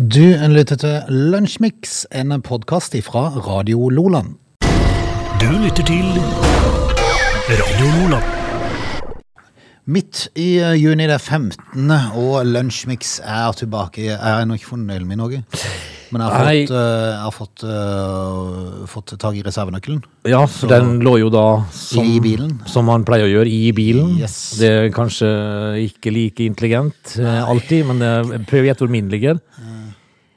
Du lytter til Lunsjmix, en podkast fra Radio Loland. Du lytter til Radio Loland. Midt i eh, juni det er 15., og Lunsjmix er tilbake. Jeg har ennå ikke funnet nøkkelen min, Åge. Men jeg har Nei. fått, eh, jeg har fått, uh, fått tak i reservenøkkelen. Ja, for den lå jo da som, I bilen. som man pleier å gjøre, i bilen. Yes. Det er kanskje ikke like intelligent eh, alltid, men eh, prøv å gjette hvor min ligger.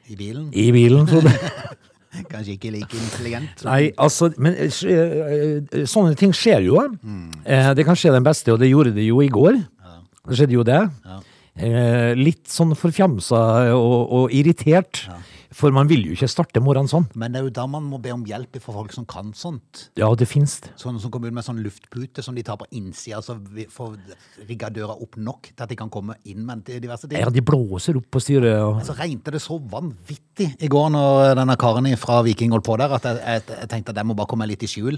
I bilen. I bilen, Frode. Kanskje ikke like intelligent. Nei, altså, men eh, skje- eh, sånne ting skjer jo. Mm. Det kan skje den beste, og det gjorde det jo i går. Det skjedde jo det. Ja. Litt sånn forfjamsa og, og irritert. For man vil jo ikke starte morgenen sånn. Men det er jo da man må be om hjelp fra folk som kan sånt. Ja, det finnes det. Sånne som kommer ut med sånn luftpute som de tar på innsida, så vi får rigga døra opp nok til at de kan komme inn med diverse ting. Ja, de blåser opp på styret. Og... Så regnet det så vanvittig i går når denne karen fra Viking holdt på der, at jeg, jeg, jeg tenkte at jeg må bare komme litt i skjul.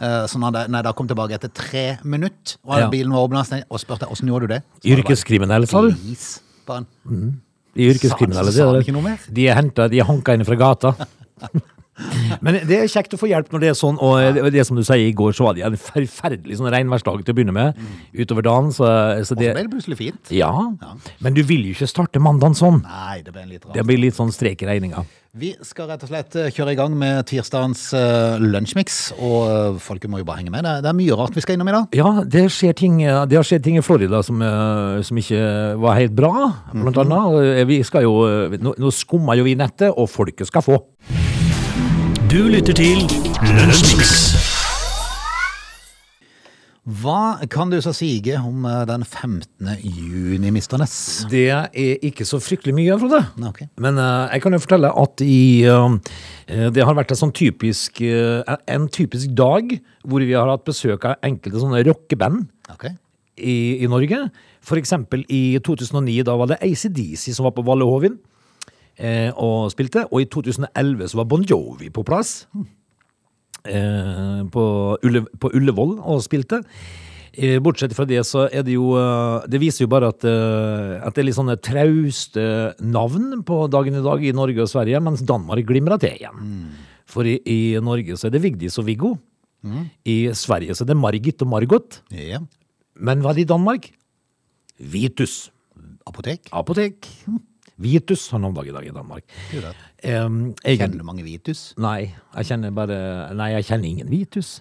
Eh, Så når jeg, da kom tilbake etter tre minutter, og Ja. bilen var åpna, og spurte hvordan gjorde du det? Bare Yrkeskriminell, sa du? Glis på den. De yrkeskriminelle. Sa- sa er er de er hanka inn fra gata. Men det er kjekt å få hjelp når det er sånn, og det, som du sier i går, så var det en forferdelig sånn regnværsdag til å begynne med. Utover dagen, så, så Og så det ble det plutselig fint. Ja. Men du vil jo ikke starte mandagen sånn. Nei, det blir litt rart. Det blir litt sånn strek i regninga. Vi skal rett og slett eh, kjøre i gang med tirsdagens uh, lunsjmix, og uh, folket må jo bare henge med. Det, er- det er mye rart vi skal innom i dag. Ja, det skjer ting Det har skjedd ting i Florida som, uh, som ikke var helt bra, blant mm -hmm. annet. Vi skal jo Nå, nå skummer jo vi nettet, og folket skal få. Du lytter til Lunsjmix. Hva kan du så sige om eh, den 15. juni, Mr. Ness? Det er ikke så fryktelig mye, Frode. Okay. Men uh, jeg kan jo fortelle at i uh, Det har vært en sånn typisk uh, En typisk dag hvor vi har hatt besøk av enkelte sånne rockeband okay. i, i Norge. For eksempel i 2009, da var det ACDC som var på Vallehovin eh, og spilte. Og i 2011 så var Bon Jovi på plass. Eh, på, Ulle, på Ullevål og spilte. Eh, Bortsett fra det, så er det jo eh, Det viser jo bare at, eh, at det er litt sånne trauste navn på dagen i dag i Norge og Sverige, mens Danmark glimrer til igjen. For i, i Norge så er det Vigdis og Viggo. I Sverige så er det Margit og Margot. Ja. Men hva er det i Danmark? Vitus. Apotek? Apotek. Vitus har navnedag i dag i Danmark. Um, jeg, Kjenner du mange Vitus? Nei, jeg kjenner bare Nei, jeg kjenner ingen Vitus.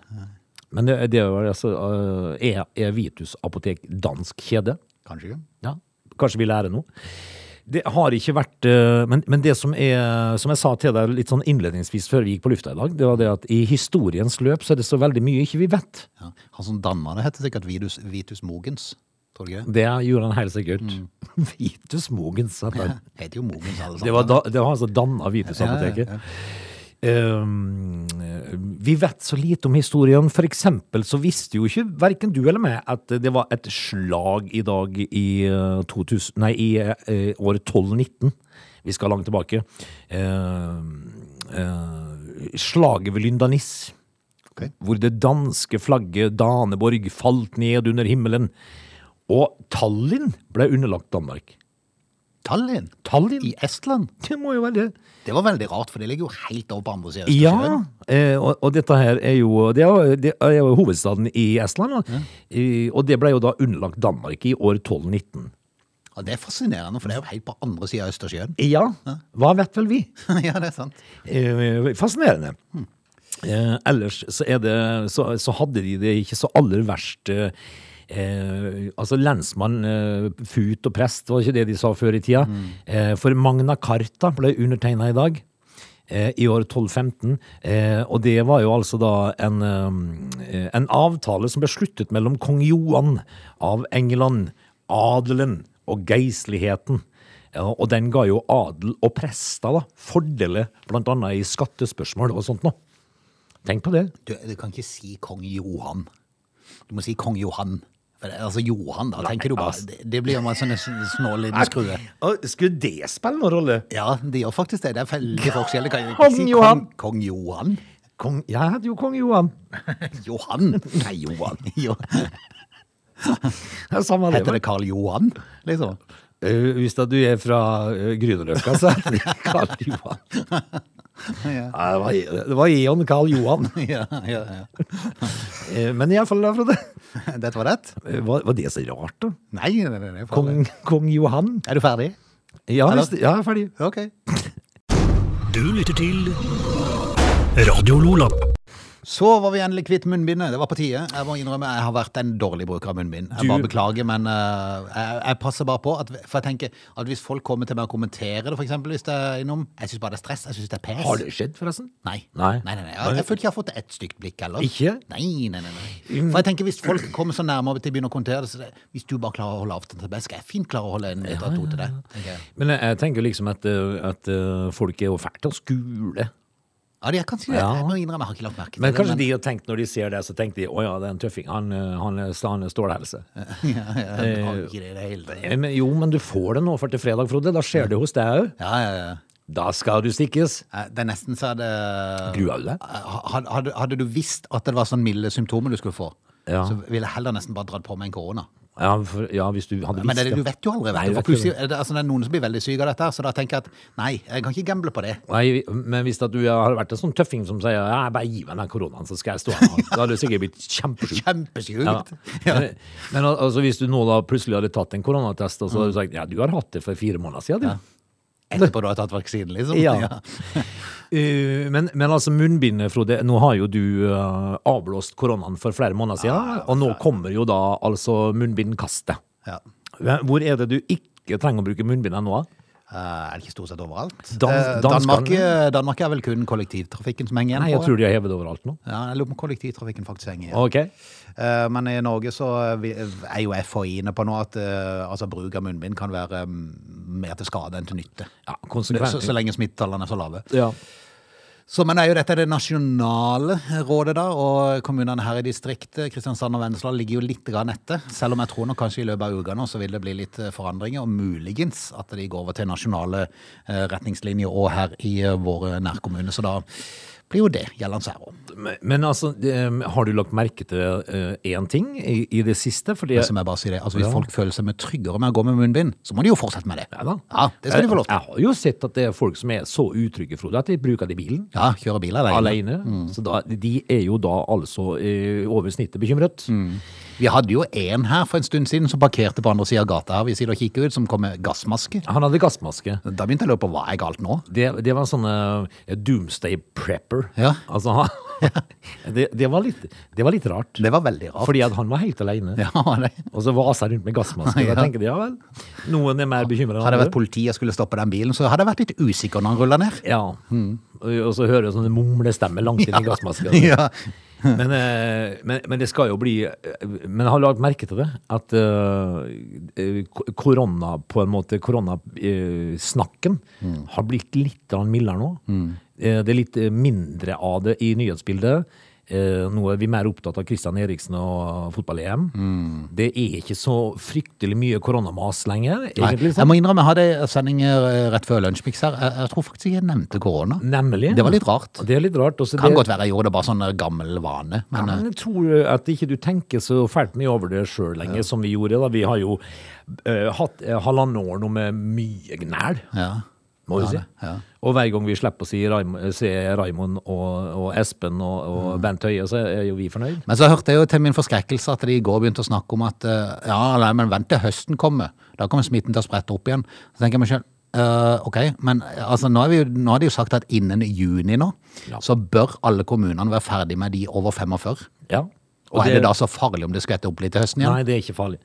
Men det, det var altså uh, Er, er Vitus apotek dansk kjede? Kanskje ikke. Ja. Kanskje vi lærer noe? Det har ikke vært uh, men, men det som er Som jeg sa til deg litt sånn innledningsvis før vi gikk på lufta i dag, det var det at i historiens løp så er det så veldig mye ikke vi vet. Ja. Han som danner det, heter sikkert Vitus, Vitus Mogens. Tror det? Gjorde han helt sikkert. Vitus Mogens. han. Heter jo Mogens, alle sammen. Det var, da, det var han som danna Vitus-apoteket. Ja, ja, Um, vi vet så lite om historien. For eksempel så visste jo ikke verken du eller meg at det var et slag i dag i, uh, 2000, nei, i uh, året 1219. Vi skal langt tilbake. Uh, uh, slaget ved Lyndanis. Okay. Hvor det danske flagget Daneborg falt ned under himmelen. Og Tallinn ble underlagt Danmark. Tallinn? Tallinn? I Estland? Det må jo være det. Det var veldig rart, for det ligger jo helt over på andre siden av Ja, Østersjøen. eh, og, og dette her er jo Det er, det er jo hovedstaden i Estland. Og, eh, og det ble jo da underlagt Danmark i år 1219. Ja, det er fascinerende, for det er jo helt på andre siden av Østersjøen. Ja, hva vet vel vi? ja, det er sant. Eh, fascinerende. Eh, ellers så det så, så hadde de det ikke så aller verst. Eh, eh, altså lensmann, eh, fut og prest, var ikke det de sa før i tida. Eh, for Magna Carta ble undertegna i dag. eh, I år 1215. Eh, og det var jo altså da en, eh, en avtale som ble sluttet mellom kong Johan av England, adelen og geistligheten. Og den ga jo adel og prester da, fordeler annet i skattespørsmål og sånt nå. Tenk på det. Du, du kan ikke si kong Johan. Du må si kong Johan. Det, altså Johan, da tenker du bare altså. Det, det blir jo en sånn snål liten skrue. Skulle det spille noen rolle? Ja, det gjør faktisk det. Det er veldig forskjellig. Kan jeg Kong si Johan. Kong, kong Johan? Kong, jeg heter jo kong Johan. Johan? Nei, Johan. Jo. Det samme det. Heter det Karl Johan, liksom? Uh, Hvis da du er fra uh, Grünerløkka, så heter det Karl Johan. Ja. Det, var, det Eon Karl Johan. Ja, ja, ja. Eh, Men iallfall, Frode. Dette var det? eh, Var, var det så rart, da? Nei, nei, nei, nei Kong, Kong Johan? Er du ferdig? Ja, hvis, ja, jeg er ferdig. Ok. Du lytter til Radio Lola. Så var vi endelig kvitt munnbindet. Det var på tide. Jeg må innrømme jeg har vært en dårlig bruker av munnbind. Jeg bare beklager, men uh, jeg, jeg passer bare på. At, for jeg tenker at hvis folk kommer til meg og kommenterer det, for eksempel, hvis det er innom Jeg syns bare det er stress. Jeg syns det er pes. Har det skjedd, forresten? Nei. Nei. nei, nei. Jeg, jeg føler ikke jeg har fått ett stygt blikk heller. Ikke? Nei, nei, nei, nei. For jeg tenker Hvis folk kommer så nærmere til å begynne å kommentere det, så det, hvis du bare klarer å holde avstand til meg, skal jeg fint klare å holde en meter ja, to til deg. Men jeg, jeg tenker liksom at, eh, at eh, folk er jo fælt å skule. Ja, det kan si det. Jeg må innrømme, jeg har ikke lagt merke til Men det. kanskje de har tenkt når de ser det, så tenker de å ja, det er en tøffing. Han, eh, han, han er stålhelse. ja, ja, jeg har ikke det i det hele tatt. Eh, Men, jo, men du får det nå for til fredag, Frode. Da skjer det hos deg òg. Ja, ja, ja. Da skal du stikkes. Eh, Det er nesten så det du deg? Hadde, hadde, hadde du visst at det var sånn milde symptomer du skulle få, Ja. så ville jeg heller nesten bare dratt på meg en korona. Ja, for, ja hvis du hadde visst Men det, du vet jo aldri. Nei, Vet du. du For plutselig, er det, altså, det er noen som blir veldig syke av dette, så da tenker jeg at nei, jeg kan ikke gamble på det. Nei, men hvis du har vært en sånn tøffing som sier ja, bare gi meg den koronaen, så skal jeg stå her. Da hadde du sikkert blitt kjempesjuk. Ja. Ja. Men, men altså, hvis du nå da plutselig hadde tatt en koronatest, og så hadde du sagt ja, du har hatt det for fire måneder siden, du. Etterpå du har tatt vaksinen, liksom. Ja. Uh, men, men altså munnbindet, Frode. Nå har jo du uh, avblåst koronaen for flere måneder siden, og nå kommer jo da altså munnbindkastet. Ja. Hvor er det du ikke trenger å bruke munnbind ennå? Eh, er det ikke stort sett overalt? Dan- Eh, Danmark, Danmark er vel kun kollektivtrafikken som henger igjen Nei, jeg på? tror de har hevet overalt nå. Ja, jeg lurer på om kollektivtrafikken faktisk henger igjen. Okay. Uh, Men i Norge så er jo FHI inne på nå at uh, altså, bruk av munnbind kan være um, mer til skade enn til nytte. Ja, Så, så lenge smittetallene er så lave. Ja. Så, men er jo dette det nasjonale rådet, da, og kommunene her i distriktet, Kristiansand og Vennesla, ligger jo litt grann etter. Selv om jeg tror nok kanskje i løpet av uka nå så vil det bli litt eh, forandringer, og muligens at de går over til nasjonale eh, retningslinjer og her i eh, våre nærkommuner. Så da blir jo det gjeldende her òg. Men, men altså, har du lagt merke til én ting i, i det siste? Fordi Som jeg bare sier det. Altså, hvis Ja. folk føler seg tryggere med å gå med munnbind, så må de jo fortsette med det. Ja da. Ja, det skal de få lov til. Jeg har jo sett at det er folk som er så utrygge, Frode, at de bruker det i bilen. Ja, kjører bil alene. Alene. Så da, de er jo da altså eh, over snittet bekymret. Vi hadde jo en her for en stund siden som parkerte på andre sida av gata her, vi sitter og kikker ut, som kom med gassmaske. Han hadde gassmaske. Da begynte jeg å lure på hva er galt nå? Det, det var en sånn eh, doomsday prepper. Ja. Altså, det, det, var litt, det var litt rart. Det var veldig rart. Fordi at han var helt alene. Ja. Og så vasa rundt med gassmaske. Ja. da tenker de, ja vel, noen er mer bekymret enn Hadde det vært politi og skulle stoppe den bilen, så hadde jeg vært litt usikker når han rulla ned. Ja. Og så hører du sånne mumlestemmer langt inn i gassmaska. Ja. Men, eh, men, men det skal jo bli eh, Men jeg har lagt merke til det. At eh, korona, på en måte, koronasnakken har blitt litt mildere nå. Eh, Det er litt mindre av det i nyhetsbildet. Eh, Nå er vi mer opptatt av Christian Eriksen og fotball-EM. Det er ikke så fryktelig mye koronamas lenger. Egentlig. jeg må innrømme, jeg hadde en sending eh, rett før Lunsjmix her. Jeg, jeg tror faktisk jeg nevnte korona. Nemlig. Det var litt rart. Det er litt rart. Også Kan det, godt være jeg gjorde det bare sånn eh, gammel vane, Ja, men ja, men jeg tror at ikke du tenker så fælt mye over det sjøl lenger, som vi gjorde. da. Vi har jo uh, hatt uh, halvannet år nå med mye gnæl, ja. Må vi si. ja. Og hver gang vi slipper å si Raim- se Raimond og, og Espen og, Mm. Bent Høie, så er jo vi fornøyd. Men så hørte jeg jo til min forskrekkelse at de i går begynte å snakke om at eh, ja, nei, men vent til høsten kommer. Da kommer smitten til å sprette opp igjen. Så tenker jeg meg selv, Uh, ok, men eh, altså, nå, vi, jo- nå har de jo sagt at innen juni nå, Ja. så bør alle kommunene være ferdig med de over 45. Ja. Og, er det da så farlig om det skvetter opp litt til høsten igjen? Nei, det er ikke farlig.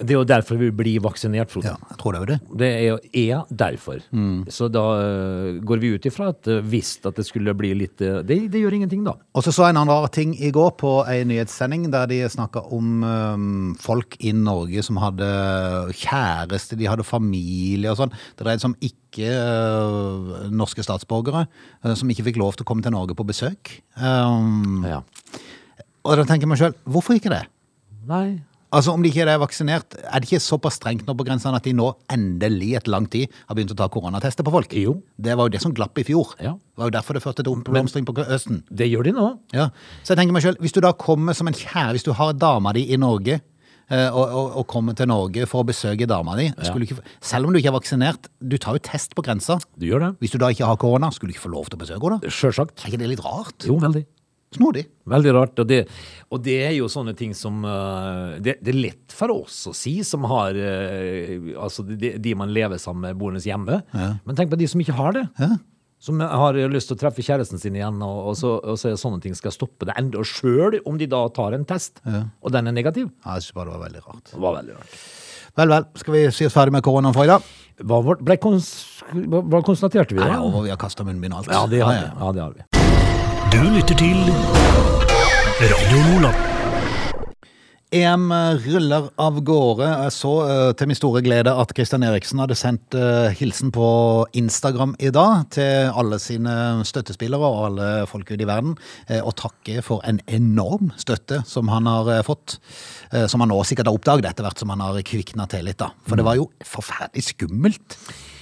Det er jo derfor vi blir vaksinert, Frode. Ja, jeg tror det er jo det. Det er, jo- er derfor. Mm. Så da eh, går vi ut ifra at eh, hvis at det skulle bli litt eh, Det, det gjør ingenting, da. Og så så jeg en annen rar ting i går på en nyhetssending der de snakka om um, folk i Norge som hadde kjæreste, de hadde familie og sånn. Det dreide seg om ikke uh, norske statsborgere uh, som ikke fikk lov til å komme til Norge på besøk. Um, Ja. Og da tenker jeg meg sjøl, hvorfor ikke det? Nei. Altså Om de ikke er vaksinert, er det ikke såpass strengt nå på grensene at de nå endelig etter lang tid har begynt å ta koronatester på folk? Jo. Det var jo det som glapp i fjor. Ja. Det var jo derfor det førte til oppblomstring på Østen. Det gjør de nå. Ja, så jeg tenker meg selv, hvis du da kommer som en kjære, hvis du har dama di i Norge, eh, og, og, og kommer til Norge for å besøke dama di. Ja. ikke, selv om du ikke er vaksinert, du tar jo test på grensa. Du gjør det? Hvis du da ikke har korona, skulle du ikke få lov til å besøke henne? Sjølsagt. Er ikke det litt rart? Jo, veldig. Snodig. Veldig rart. Og det, og det er jo sånne ting som uh, det, det er lett for oss å si, som har uh, Altså de, de man lever sammen med boende hjemme. Men tenk på de som ikke har det. Som har lyst til å treffe kjæresten sin igjen, og, og, så, og så sånne ting skal stoppe det enda sjøl om de da tar en test, og den er negativ. Ja, jeg synes bare det var veldig rart. Det var veldig rart. Vel, vel. Skal vi si oss ferdig med koronaen for i dag? Hva, ble kons, hva, konstaterte vi da? og vi har kastet munnbind og alt. Ja, det har vi. Ja, ja. Ja, det har vi. Du lytter til Radio Nordland. EM ruller av gårde. Jeg så eh, til min store glede at Christian Eriksen hadde sendt eh, hilsen på Instagram i dag til alle sine støttespillere og alle folk ute i verden, eh, og takke for en enorm støtte som han har fått. Som han nå sikkert har oppdaget etter hvert som han har kvikna til litt. da. For det var jo forferdelig skummelt.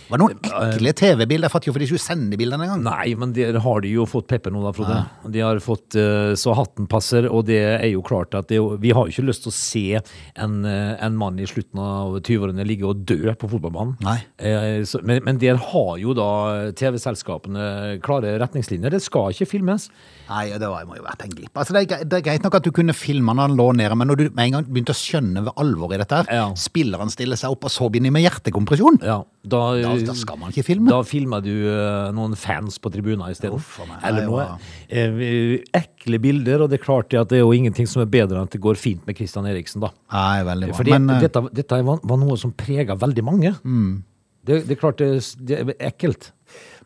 Det var noen ekle TV-bilder. Jeg fatter jo for de ikke sender bildene engang. Nei, men der har de jo fått pepper nå da, Frode. De har fått eh, så hatten passer, og det er jo klart at det, vi har jo ikke lyst til å se en, eh, en mann i slutten av 20-årene ligge og dø på fotballbanen. Nei. Eh, men, men der har jo da TV-selskapene klare retningslinjer. Det skal ikke filmes. Nei, det var, må jo vært en glipp. Altså, det, er, det er greit nok at du kunne filme når han lå nede, men når du med en gang begynte å skjønne ved alvoret i dette her, Ja. spilleren stiller seg opp, og så begynner de med hjertekompresjon. Ja, da, Da, da skal man ikke filme. Da filmer du eh, noen fans på tribunen isteden. Eller noe. eh, ekle bilder, og det er klart at det er jo ingenting som er bedre enn at det går fint med Christian Eriksen, da. Nei, veldig bra. Fordi Men eh, dette, dette var, noe som prega veldig mange. Det, det er klart det, det er ekkelt.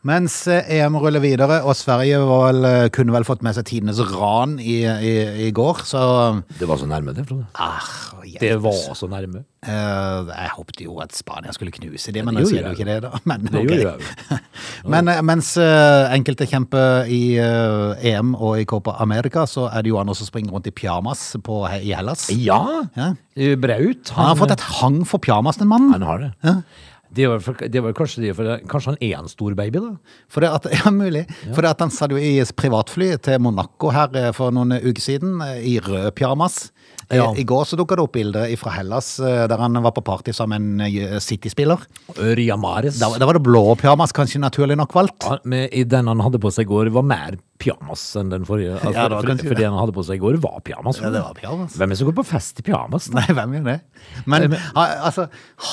Mens eh, EM ruller videre, og Sverige var vel, eh, kunne vel fått med seg tidenes ran i, i, i går, så Det var så nærme, det, Frode. ah, Det var så nærme. Uh, jeg håpet jo at Spania skulle knuse det, men Det sier jo ikke det, da. Men, Det okay. gjorde jeg Men mens uh, enkelte kjemper i uh, EM og i Copa America, så er det jo andre som springer rundt i pyjamas på, i Hellas. Ja! Ja. Braut. Han har fått et hang for pyjamas, den mannen. Han har det. Det var, for, det var kanskje det, for det, kanskje han er en stor baby, da? For at, ja, mulig. For det at han satt jo i privatfly til Monaco her eh, for noen uker siden, eh, i rød pyjamas. I- Ja. I går så dukka det opp bilder fra Hellas eh, der han var på party sammen med en eh, City-spiller. Ria Mares. Da, da var det blå pyjamas, kanskje naturlig nok valgt. Ja, men i den han hadde på seg i går, var mer pyjamas enn den forrige. Altså, Ja, for, for det. han hadde på seg i går, var pyjamas. Ja, det var pyjamas. Hvem er det som går på fest i pyjamas? da? Nei, hvem gjør det? Men altså,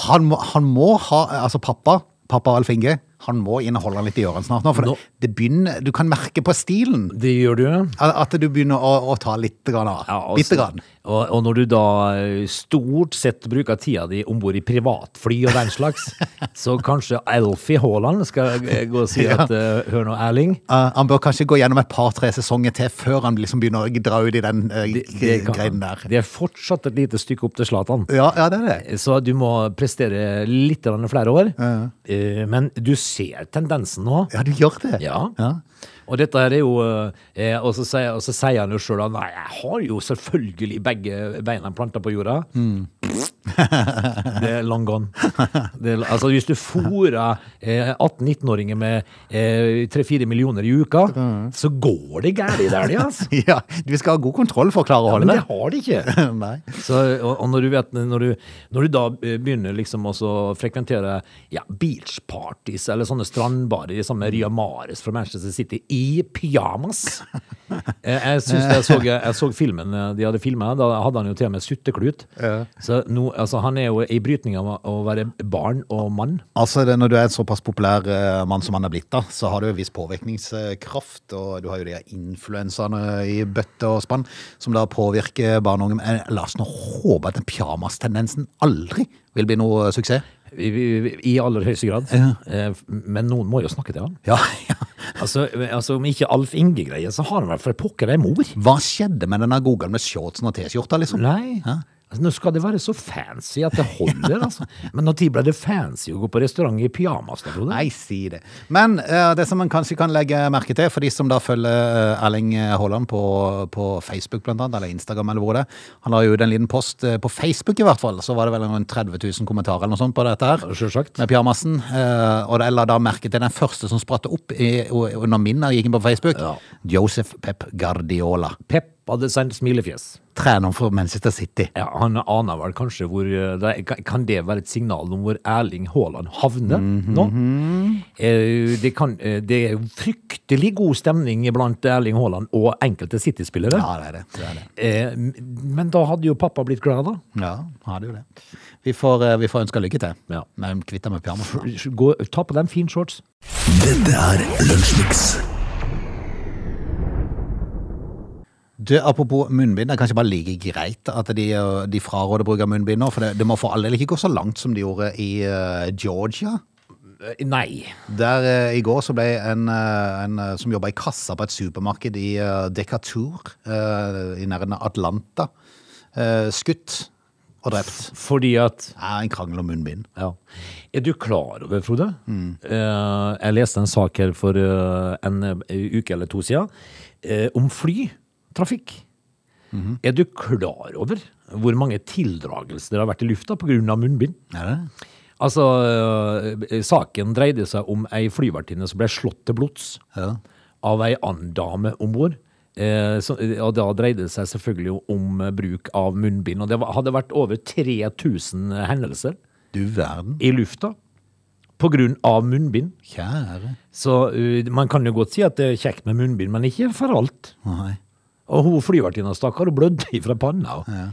han må, han må ha Altså, pappa, pappa Alf Inge, han må inneholde han litt i ørene snart nå. For Nå- det, det begynner Du kan merke på stilen Det gjør du, ja. at du begynner å, å ta litt grann av. Ja, Bitte grann. Og, og når du da eh, stort sett bruker tida di om bord i privatfly og den slags, så kanskje Alfie Haaland skal eh, gå og si at ja. Hør nå, Erling. Uh, han bør kanskje gå gjennom et par-tre sesonger til før han liksom begynner å dra ut i den uh, Det, det, kan, der. det er fortsatt et lite stykke opp til Zlatan. Ja, ja, det er det. Så du må prestere litt flere år. Eh, Men du ser tendensen nå. Ja, du gjør det. Ja. Ja. Og dette her er jo eh, Og så sier, sier han jo sjøl at nei, jeg har jo selvfølgelig begge beina planta på jorda. Det er long gone. Er, altså Hvis du fôrer eh, 18-19-åringer med eh, 3-4 millioner i uka, så går det gærent der, det, altså. ja, vi skal ha god kontroll for å klare å holde Men det. det har de ikke. Så, og, og når du vet når du, når du da begynner liksom å frekventere ja, beachparties eller sånne strandbarer i samme Ria Mares fra Manchester City i pyjamas Eh, Jeg, jeg, så, jeg så filmen eh, de hadde filma, da hadde han jo til og med sutteklut. Så nå, altså, han er jo i brytning av å- være barn og mann. Altså, det, Når du er en såpass populær uh, mann som han er blitt, da, så har du jo viss påvirkningskraft. Og du har jo de influenserne i bøtte og spann som da påvirker barn og unge. Men la oss nå håpe at den pyjamastendensen aldri vil bli noe suksess. I, i, i aller høyeste grad. Ja. Men noen må jo snakke til han. Ja, ja. Altså, altså Om ikke Alf Inge-greier, så har han vel for pokker ei mor. Hva skjedde med denne godgamle shortsen og T-skjorta, liksom? Nei. Altså, nå skal det være så fancy at det holder, altså. Men når tid ble det fancy å gå på restaurant i pyjamas? da, Frode? Nei, si det. Men uh, det som man kanskje kan legge merke til, for de som da følger eh, Erling Haaland på, på Facebook blant annet, eller Instagram eller hvor det han la jo ut en liten post eh, på Facebook i hvert fall, så var det vel noen 30 000 kommentarer eller noe sånt på dette her. Selvsagt. Med pyjamasen. Uh, og jeg la da merke til den første som spratt opp i, under min når jeg gikk inn på Facebook. Ja. Joseph Pep Guardiola. Pep hadde sendt smilefjes. Trener for Manchester City. Ja, han aner vel kanskje hvor eh, det, kan- det være et signal om hvor Erling Haaland havner nå? Eh, det, kan, eh, det er fryktelig god stemning blant Erling Haaland og enkelte City-spillere. Ja, det er det. det, er det. Men da hadde jo pappa blitt glad, da. Ja, hadde jo det. Vi får, vi får ønske lykke til. Ja. Men kvitt deg med pyjamasen. Ta på den fin shorts. Dette er Lunsjmix. Du, apropos munnbind, det er kanskje bare like greit at de, de fraråder bruk av munnbind nå, for det, det må for all del ikke gå så langt som de gjorde i uh, Georgia. Eh, Nei. Der uh, i går så ble en, uh, en som jobba i kassa på et supermarked i Decatur i nærheten av Atlanta, skutt og drept. Fordi at Ja, en krangel om munnbind. Ja. Er du klar over, Frode? Eh, jeg leste en sak her for en uke eller to siden eh, Mm -hmm. Er du klar over hvor mange tildragelser det har vært i lufta pga. munnbind? Er det? Altså, eh, saken dreide seg om ei flyvertinne som ble slått til blods Ja. av ei annen dame om bord. Eh, og da dreide det seg selvfølgelig om eh, bruk av munnbind. Og det hadde vært over 3000 hendelser Du verden. i lufta av munnbind. Kjære. Så uh, man kan jo godt si at det er kjekt med munnbind, men ikke for alt. Nei. Og hun flyvertinna, stakkar, hun blødde ifra panna. Ja.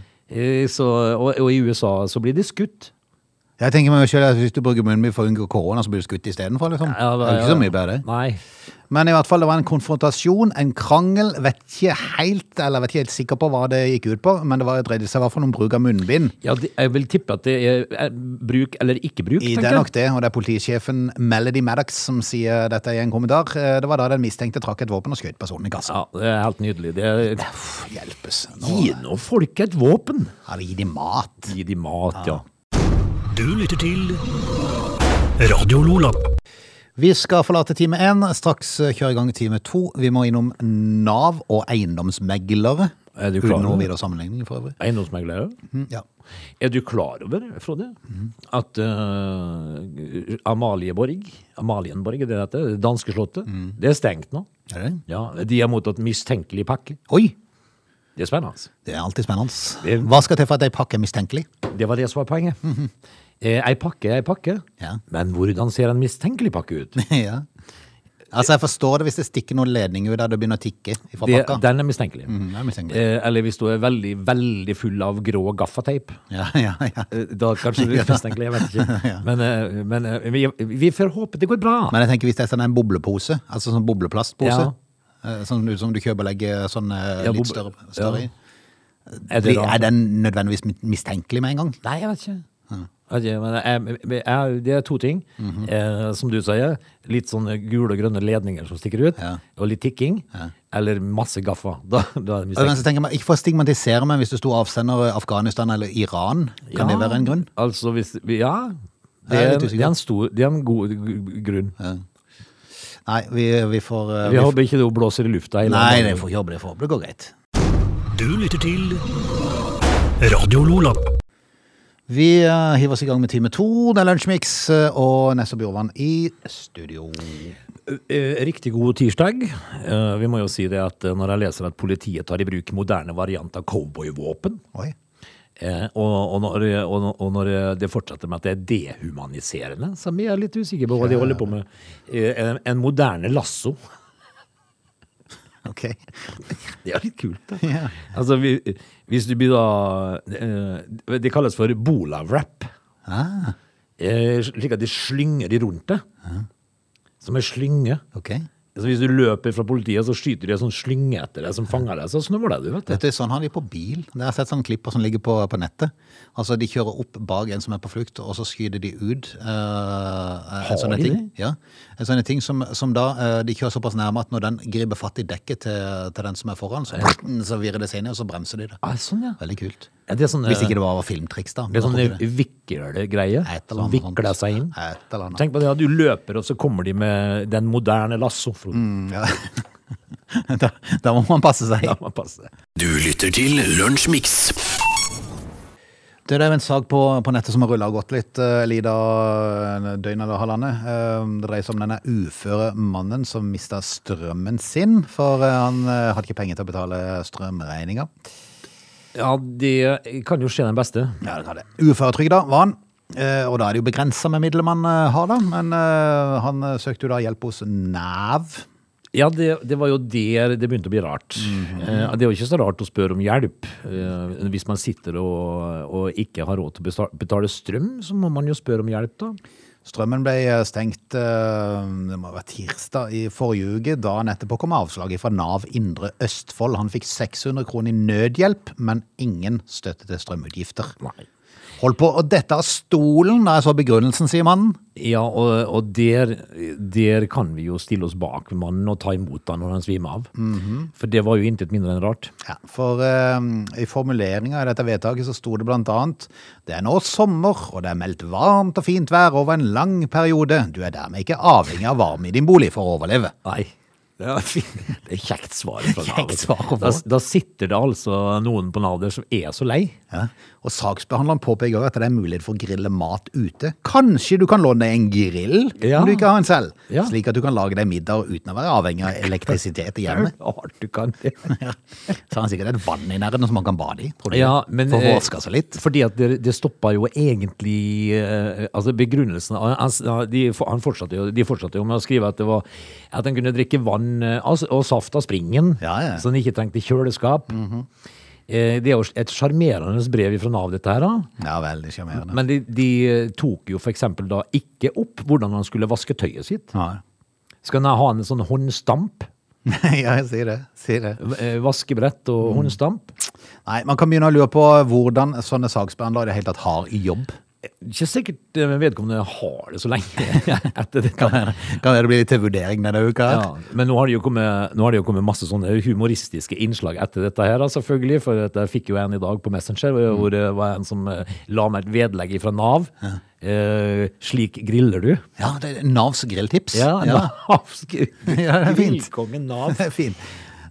Så, og, og i USA så blir de skutt. Jeg tenker meg selv at Hvis du bruker munnbind for å unngå korona, så blir du skutt istedenfor. Liksom. det er ikke så mye bedre. Nei. Men i hvert fall, det var en konfrontasjon, en krangel. Vet ikke helt, eller vet ikke helt sikker på hva det gikk ut på, men det var, dreide seg i hvert fall om bruk av munnbind. Ja, det, jeg vil tippe at det er, bruk eller ikke bruk, I, det er nok det, og det er politisjefen Melody Maddox som sier dette i en kommentar. Eh, Det var da den mistenkte trakk et våpen og skjøt personen i kassa. Ja, det er helt nydelig. Det er, Hjelpes. Nå gi nå folk et våpen! har de dem mat. Gi de mat, ja. Du lytter til Radio Lola. Vi skal forlate time én, straks eh, kjøre i gang time to. Vi må innom Nav og eiendomsmeglere. Er du klar Uten noen over det? videre sammenligning for øvrig. Eiendomsmeglere. Mm, Ja. Er du klar over, Frode, at uh, Amalieborg, Amalienborg, er det dette, det danske slottet, det er stengt nå? Er det? Ja, de har mottatt mistenkelig pakke. Oi! Det er spennende. Det er alltid spennende. Det- Hva skal til for at ei pakke er mistenkelig? Det var det som var poenget. Eh, Ei pakke er ei pakke, Ja. men hvordan ser en mistenkelig pakke ut? ja. Altså, jeg forstår det hvis det stikker noen ledninger ut der det begynner å tikke fra Det, pakka. den er mistenkelig. Mm, det er mistenkelig. Eh, eller hvis du er veldig, veldig full av grå gaffateip. Ja, ja, ja. Eh, Da kanskje du er mistenkelig, jeg vet ikke. Men, eh, men eh, vi, vi får håpe det går bra. Men jeg tenker hvis det er sånn en boblepose, altså sånn bobleplastpose, Ja. eh, sånn ut som du kjøper og legger sånn eh, Ja, litt boble- større, større i, Er det blir- da? er den nødvendigvis mistenkelig med en gang? Nei, jeg vet ikke. Jeg, jeg, jeg, det er to ting. Mhm. eh, som du sier, litt sånne gule og grønne ledninger som stikker ut, Ja. og litt tikking, eller masse gaffa. Da, da er meg, Ikke for å stigmatisere, men hvis du sto avsender Afghanistan eller Iran, kan det være en grunn? Altså, hvis, ja, det er er, det er en stor, det er en god grunn. Nei, vi, vi får uh, Vi vi håper ikke det blåser i lufta. I Nei, det får ikke det. får håpe det går greit. Du lytter til Radio Lola. Vi eh, hiver oss i gang med time to. Det er Lunsjmix eh, og Nesso Bjorvann i studio. Eh, Riktig god tirsdag. Vi må jo si det at når jeg leser at politiet tar i bruk moderne variant av cowboyvåpen, eh, og, og, når, og, og når det fortsetter med at det er dehumaniserende, så blir jeg litt usikker på hva de holder på med. Eh, En, en moderne lasso. Ok. Det er litt kult, da. Ja. Altså, vi, hvis du blir da eh, Det kalles for bola-wrap. Ah, Eh, Slik at de slynger de rundt deg. Som en slynge. ok. Så hvis du løper fra politiet, så skyter de en sånn slynge etter deg som fanger deg. Så snøvler du, vet du. Vet du, Sånn har de på bil. Det har jeg sett sånne klipper som ligger på, på nettet. Altså, De kjører opp bak en som er på flukt, og så skyter de ut. eh, Har sånne de ting. det? Ja, en sånne ting som, som da uh, De kjører såpass nærme at når den griper fatt i dekket til, til den som er foran, så, så virrer det seg inn, og så bremser de det. Ah, sånn, ja. Veldig kult. Ja, Det er sånn, Hvis eh, ikke det var filmtriks, da. det er sånn viklergreie Et eller som vikler sånt. seg inn. Et eller annet. Tenk på det, at du løper, og så kommer de med den moderne lasso. Mm, ja. da, da må man passe seg. Da må man passe. Du lytter til Lunsjmix. Det er en sak på, på nettet som har rulla og gått litt, uh, Lida, en døgn eller halvannet. Uh, det dreier seg om denne uføre mannen som mista strømmen sin, for uh, han eh, hadde ikke penger til å betale strømregninga. Ja, det kan jo skje den beste. Ja, det kan det. Uføretrygda var han. eh, og da er det jo begrensa med midler man eh, har, da. Men eh, han eh, søkte jo da hjelp hos Nav. Ja, det, det var jo der det begynte å bli rart. eh, det er jo ikke så rart å spørre om hjelp. Eh, hvis man sitter og, og ikke har råd til å besta- betale strøm, så må man jo spørre om hjelp, da. Strømmen ble eh, stengt eh, det må være tirsdag i forrige uke. Dagen etterpå kom avslaget fra Nav Indre Østfold. Han fikk 600 kroner i nødhjelp, men ingen støtte til strømutgifter. Nei. Holdt på å dette av stolen da er så begrunnelsen, sier mannen. Ja, og, og der, der kan vi jo stille oss bak mannen og ta imot han når han svimer av. For det var jo intet mindre enn rart. Ja, for uh, i formuleringa i dette vedtaket så sto det blant annet Det er nå sommer, og det er meldt varmt og fint vær over en lang periode. Du er dermed ikke avhengig av varme i din bolig for å overleve. Nei. Det er, det er kjekt svar fra Nav. Da, da sitter det altså noen på Nav der som er så lei. Ja. Og saksbehandleren påpeker at det er mulighet for å grille mat ute. Kanskje du kan låne en grill Ja. om du ikke har en selv, Ja. slik at du kan lage deg middag uten å være avhengig av elektrisitet i hjemmet. Du kan det. Ja. Så har han sikkert et vann i nærheten som han kan bade i, tror du? Ja, men, for å eh, vaske seg litt. Fordi at det, det stoppa jo egentlig eh, Altså begrunnelsen han, han- de, han fortsatte jo, de fortsatte jo med å skrive at det var at han kunne drikke vann eh, altså, og saft av springen, så han ikke trengte kjøleskap. Eh, Det er jo et sjarmerende brev fra Nav, dette her. da. Ja, veldig sjarmerende. Men de, de tok jo eksempel da ikke opp hvordan han skulle vaske tøyet sitt. Ja. Skal han ha en sånn håndstamp? ja, jeg sier det. Sier det. eh, Vaskebrett og håndstamp? Nei, man kan begynne å lure på hvordan sånne saksbehandlere i det hele tatt har i jobb. Ikke sikkert eh, vedkommende har det så lenge etter dette. Kan være kan det blir litt til vurdering denne uka. Ja, men nå har, det jo kommet, det jo kommet masse sånne humoristiske innslag etter dette her, selvfølgelig. For jeg fikk jo en i dag på Messenger, hvor- hvor det var en som eh, la meg et vedlegg fra Nav. Eh, slik griller du. Ja, det er Navs grilltips. Ja. Ja, det er fint. Grillkongen Nav. Det er fint.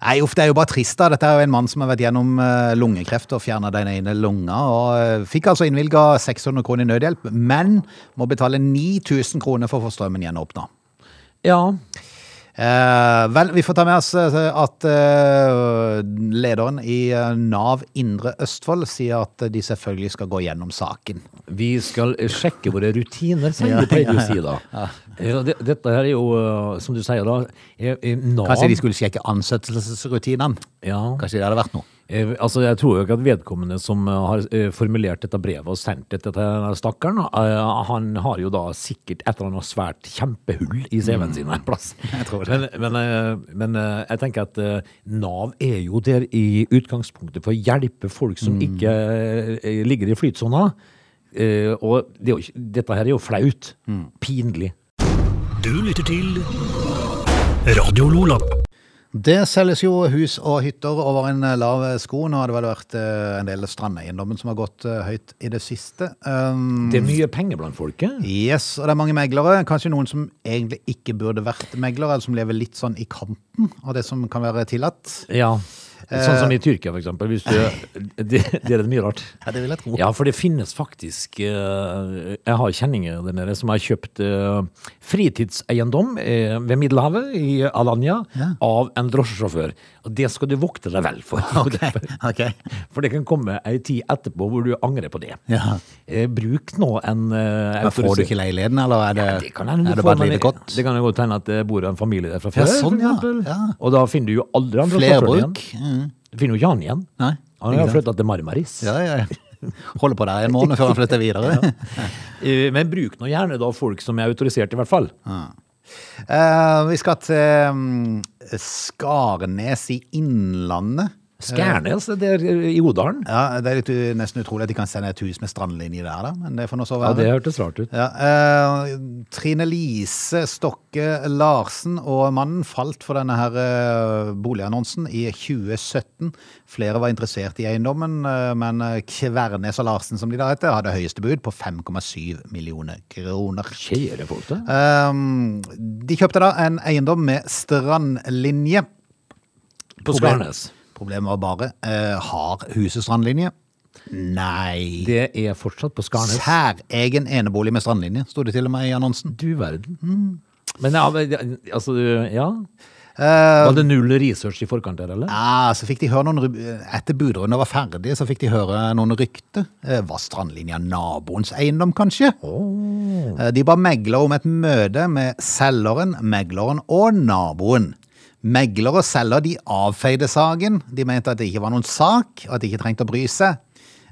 Nei, uff, det er jo bare trist da. Dette er jo en mann som har vært gjennom eh, lungekreft og fjerna den ene lunga, og eh, fikk altså innvilget 600 kroner i nødhjelp, men må betale 9000 kroner for å få strømmen gjenåpna. Ja. Eh, vel, vi får ta med oss eh, at eh, lederen i Nav Indre Østfold sier at de selvfølgelig skal gå gjennom saken. Vi skal sjekke våre rutiner, sier du pleier å si da. Ja, det, dette her er jo, eh, som du sier da, er, er Nav Kanskje de skulle sjekke ansettelsesrutinene? ja. Kanskje det hadde vært noe? Eh, Altså, jeg tror jo ikke at vedkommende som eh, har formulert dette brevet og sendt det til denne stakkaren, han har jo da sikkert et eller annet svært kjempehull i CV-en sin en plass. Jeg tror det. Men, men, men jeg tenker at Nav er jo der i utgangspunktet for å hjelpe folk som Mm. ikke ligger i flytsona. Og det ikke- dette her er jo flaut. Mm. Pinlig. Du lytter til Radio Lola. Det selges jo hus og hytter over en lav sko. Nå har det vel vært eh, en del strandeiendommen som har gått eh, høyt i det siste. Um, Det er mye penger blant folket. Yes, og det er mange meglere. Kanskje noen som egentlig ikke burde vært meglere, eller som lever litt sånn i kanten av det som kan være tillatt. Ja. Sånn som i Tyrkia, for eksempel. Det, det er det mye rart. Ja, det vil jeg tro. Ja, for det finnes faktisk eh, Jeg har kjenninger der nede som har kjøpt eh, fritidseiendom eh, ved Middelhavet, i Alanya, Ja. av en drosjesjåfør. Og det skal du vokte deg vel for. Okay, okay. For det kan komme ei tid etterpå hvor du angrer på det. Ja. Eh, bruk nå en eh, Men får du ikke leiligheten, eller er det, det kan er det bare et lite kott? Det kan jo godt hende at det bor en familie der fra før, sånn, ja. Ja. Og da finner du jo aldri han drosjesjåføren igjen. Flerbruk? Mm. Du finner jo ikke han igjen. Nei. Han har flytta til Marmaris. Ja, ja, ja. Holder på der en måned før han flytter videre. Eh, Men bruk nå gjerne da folk som er autorisert, i hvert fall. Eh, vi skal til um, Skarnes i Innlandet. Skærnes, det er i Odalen. Ja, Det er litt u- nesten utrolig at de kan sende et hus med strandlinje der, da. Men det får nå så Ja, være. det hørtes rart ut. Ja, eh, Trine Lise Stokke Larsen og mannen falt for denne her eh, boligannonsen i 2017. Flere var interessert i eiendommen, eh, men Kvernes og Larsen, som de da heter, hadde høyeste bud på 5,7 millioner kroner. Kjære folk, da. Um, de kjøpte da en eiendom med strandlinje. På Problem- Skarnes. Problemet var bare, eh, har huset strandlinje? Nei. Det er fortsatt på Skarnes. Særegen enebolig med strandlinje, sto det til og med i annonsen. Du verden. Men ja, men, altså, ja. Uh, Var det null research i forkant der, eller? Ja, så fikk de høre noen Etter budrunden var ferdig, så fikk de høre noen rykter. Eh, Var strandlinja naboens eiendom, kanskje? Eh, De ba megler om et møte med selgeren, megleren og naboen. Megler og selger de avfeide saken. De mente at det ikke var noen sak, og at de ikke trengte å bry seg.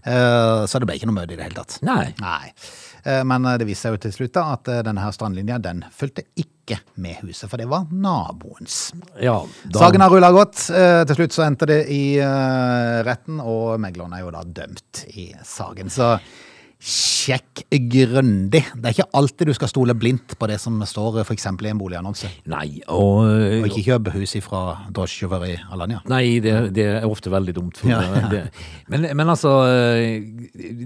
Eh, Så det ble ikke noe møte i det hele tatt. Nei. Nei. Eh, Men eh, det viste seg jo til slutt da at denne her strandlinja den fulgte ikke med huset, for det var naboens. Ja, da, Saken har rulla godt. Til slutt så endte det i retten, og meglerne er jo da dømt i saken. Så sjekk grundig. Det er ikke alltid du skal stole blindt på det som står f.eks. i en boligannonse. Nei, og, Og ikke kjøp hus fra drosjesjåfør i Alanya. Nei, det, det er ofte veldig dumt. Ja, ja. Det. Men, men altså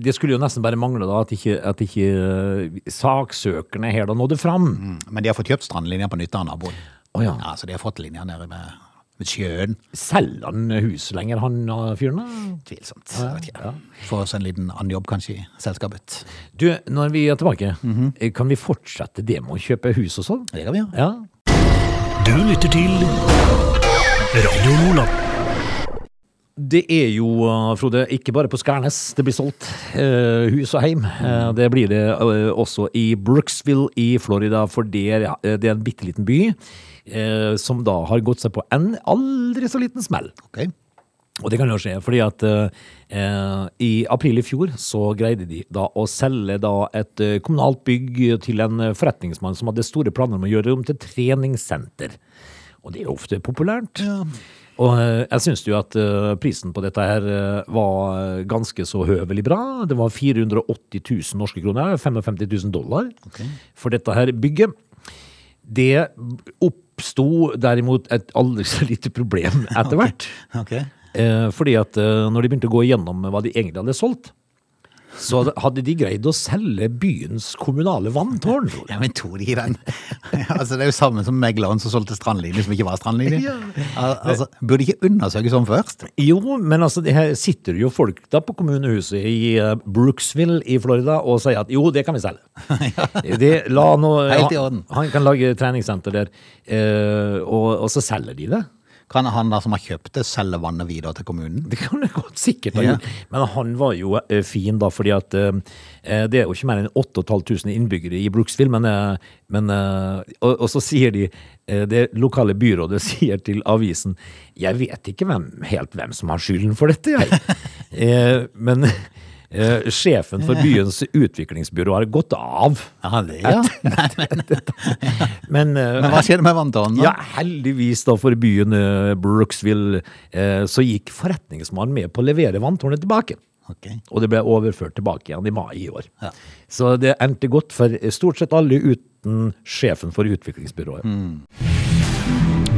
Det skulle jo nesten bare mangle da at ikke, at ikke eh, saksøkerne her da nådde fram. Mm, Men de har fått kjøpt strandlinja på nytt av naboen. Oh, ja. Ja, så de har fått linja nede med, med sjøen. Selger han hus lenger, han uh, fyren? Tvilsomt. Jeg vet ikke. Får oss en liten annen jobb kanskje i selskapet. Du, når vi er tilbake, eh, kan vi fortsette det med å kjøpe hus og sånn? Det kan vi gjøre. Ja. Du lytter til Radio Lola. Det er jo, uh, Frode, ikke bare på Skærnes det blir solgt eh, hus og heim. Eh, det blir det eh, også i Brooksville i Florida, for det er, det er en bitte liten by eh, som da har gått seg på en aldri så liten smell. Okay. Og det kan jo skje, fordi at eh, eh, i april i fjor så greide de da å selge da et eh, kommunalt bygg til en eh, forretningsmann som hadde store planer om å gjøre det om til treningssenter. Og det er jo ofte populært. Og eh, jeg syns jo at eh, prisen på dette her eh, var ganske så høvelig bra. Det var 480 000 norske kroner, 55 000 dollar, for dette her bygget. Det oppsto derimot et aldri så lite problem etter hvert. Okay. Okay. fordi at når de begynte å gå igjennom hva de egentlig hadde solgt, så hadde de greid å selge byens kommunale vanntårn. Ja, men tok de den? altså, det er jo samme som megleren som solgte strandlinje som ikke var strandlinje. Al altså, burde ikke undersøke sånn først? Jo, men altså, det her sitter jo folk da på kommunehuset i eh, Brooksville i Florida og sier at jo, det kan vi selge. det, la nå, Helt i orden. Han, han kan lage treningssenter der, eh, og, og så selger de det. Kan han da som har kjøpt det, selge vannet videre til kommunen? Det kan det godt sikkert ha Ja. gjort. Men han var jo eh, fin, da, fordi at eh, det er jo ikke mer enn 8500 innbyggere i Brooksville. Men, eh, men eh, og, og så sier de eh, Det lokale byrådet sier til avisen Jeg vet ikke hvem, helt hvem som har skylden for dette, jeg. eh, men eh, sjefen for byens utviklingsbyrå har gått av. Ja, det, ja. Nei, men, Men, eh, men hva skjedde med vanntårnet? ja, heldigvis da for byen eh, Brooksville, eh, så gikk forretningsmannen med på å levere vanntårnet tilbake. Ok. Og det ble overført tilbake igjen i mai i år. Ja. Så det endte godt for stort sett alle uten sjefen for utviklingsbyrået.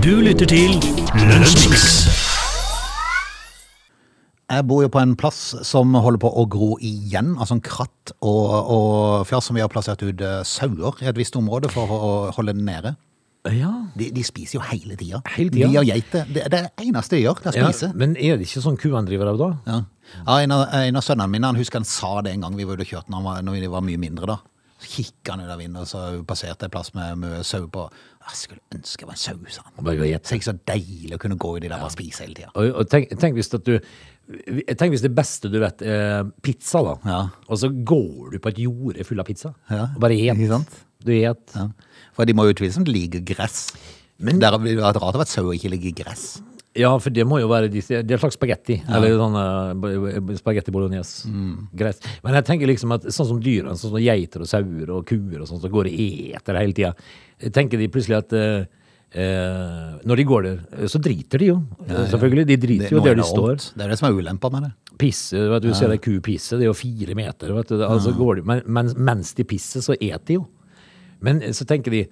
Du lytter til Lunsjmix. Jeg bor jo på en plass som holder på å gro igjen, altså en kratt og, og fjær som vi har plassert ut eh, sauer i et visst område for å holde den nede. Ja. De, de spiser jo hele tida. Hele tida? De og geiter. Det, det er det eneste de gjør, det er å spise. Men er det ikke sånn kuene driver av da? Ja. Ja, en, av, en av sønnene mine han husker han sa det en gang vi var ute og kjørte når, han var, når vi var mye mindre. da. Så kikka han ut av vinduet, og så passerte jeg plass med, med sau på. Jeg skulle ønske jeg var en sau, sa han. Bare gå og gjette. Så det er ikke så deilig å kunne gå i de der og bare spise hele tida. Og, og tenk, tenk hvis at du Tenk hvis det beste du vet er pizza, da. Ja. Og så går du på et jorde full av pizza. Ja, Og bare et. Du et. Ja. For de må jo utvilsomt like gress. Men det ville vært rart at sauer ikke ligger gress. Ja, for det må jo være de, Det er en slags spagetti. Eller sånn uh, spagetti bolognese. Greit. Men jeg tenker liksom at sånn som dyrene, sånn som geiter og sauer og kuer og sånn, som går og eter hele tida, tenker de plutselig at eh, eh, når de går der, eh, så driter de jo. Selvfølgelig. De driter jo der de står. Det er det som er ulempa med det. Pisse, vet du, du ser ei ku pisse, det er jo fire meter. Vet du, altså går de, men, men mens de pisser, så eter de jo. Men så tenker de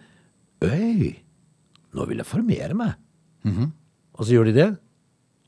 Øy, nå vil jeg formere meg. Og så gjør de det,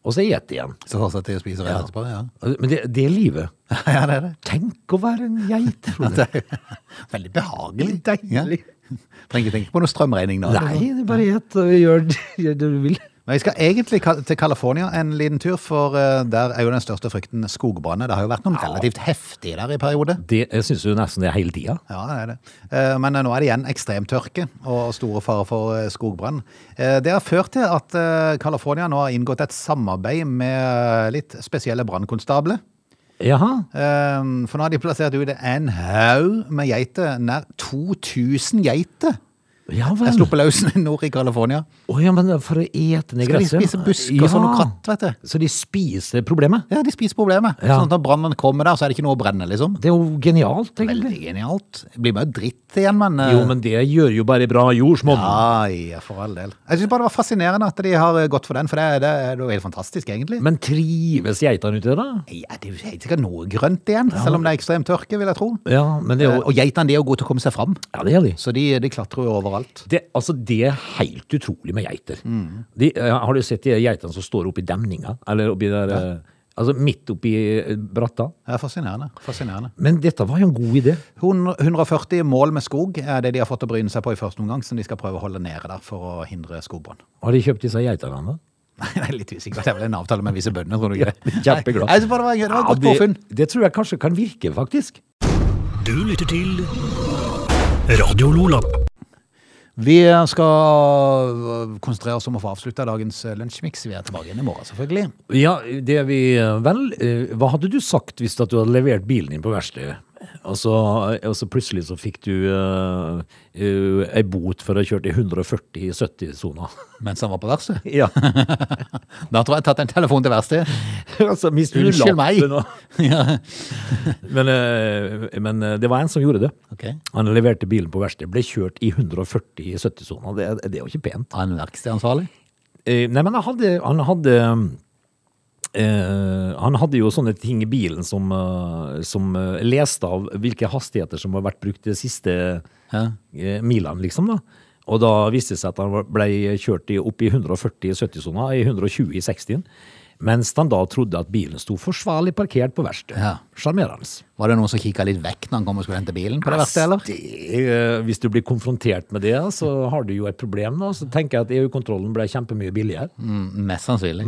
og så eter de igjen. Så fortsetter de å spise rett etterpå. Ja. Men det, det er livet. ja, det er det. Tenk å være en geit. Frode. Det veldig behagelig. Deilig. Trenger ikke tenke på noe strømregning nå. Nei, det er bare gjett og gjør, det du vil. Men vi skal egentlig til California en liten tur, for eh, der er jo den største frykten skogbranner. Det har jo vært noen relativt heftige der i periode. Det jeg syns jo nesten det er hele tida. Ja, det er det. Eh, Men nå er det igjen ekstremtørke og store farer for eh, skogbrann. Eh, Det har ført til at eh, California nå har inngått et samarbeid med litt spesielle brannkonstabler. Jaha. Eh, For nå har de plassert ut en haug med geiter. Nær 2000 geiter Ja vel. sluppet løs nord i California. Oh, ja, men for å ete ned Skal de spise busker ja. sånn og kratt, vet du? Så de spiser problemet? Ja, de spiser problemet. Ja. Sånn at når brannen kommer der, så er det ikke noe å brenne, liksom. Det er jo genialt, egentlig. Veldig genialt. Det blir bare dritt igjen, men eh, Jo, men det gjør jo bare bra jordsmonn. Ja, ja, for all del. Jeg synes bare det var fascinerende at de har gått for den, for det, det er jo helt fantastisk, egentlig. Men trives geitene ute, da? ja, det er jo sikkert noe grønt igjen, selv om det er ekstrem tørke, vil jeg tro. Ja, men det er Eh, jo Og geitene de er jo gode til å komme seg fram, Ja, det er de. så de, de klatrer jo overalt. Det, altså, det er helt utrolig med geiter. Mm. De, eh, har du sett de geitene som står oppi demninga? Eller oppi der ja. Altså midt oppi eh, bratta? Det er fascinerende. fascinerende. Men dette var jo en god idé. 140 mål med skog er det de har fått å bryne seg på i første omgang, som de skal prøve å holde nede der for å hindre skogbrann. Har de kjøpt disse geitene? da? Nei, det er litt usikker. Det er vel en avtale med visse bønder, tror du ikke det? Kjempeglad. Nei, bare det var, det var godt det, påfunn. det tror jeg kanskje kan virke, faktisk. Du lytter til Radio Lola. Vi skal konsentrere oss om å få avslutta dagens lunsjmix. Vi er tilbake igjen i morgen, selvfølgelig. Ja, det er vi Vel, eh, hva hadde du sagt hvis du hadde levert bilen din på verkstedet? Og så, og så plutselig så fikk du uh, ei bot for å ha kjørt i 140 i 70-sona. Mens han var på verkstedet. Ja. Da tror jeg jeg tatt en telefon til verkstedet. altså, Unnskyld meg. Men, uh, men eh, det var en som gjorde det. Okay. Han leverte bilen på verkstedet. ble kjørt i 140 i 70-sona. Det, det er jo ikke pent. Han verkstedansvarlig. Eh, nei, men han hadde, han hadde eh, Han hadde jo sånne ting i bilen som, uh, som uh, leste av hvilke hastigheter som har vært brukt de siste milene, liksom. da. Og da viste det seg at han ble kjørt i, opp i 140 i 70-sona, i 120 i 60-en. Mens han da trodde at bilen sto forsvarlig parkert på verkstedet. Ja. Var det noen som kikka litt vekk når han kom og skulle hente bilen på det verste, eller? Det, hvis du blir konfrontert med det, så har du jo et problem. da. Så tenker jeg at EU-kontrollen ble kjempemye billigere. Mm, mest sannsynlig.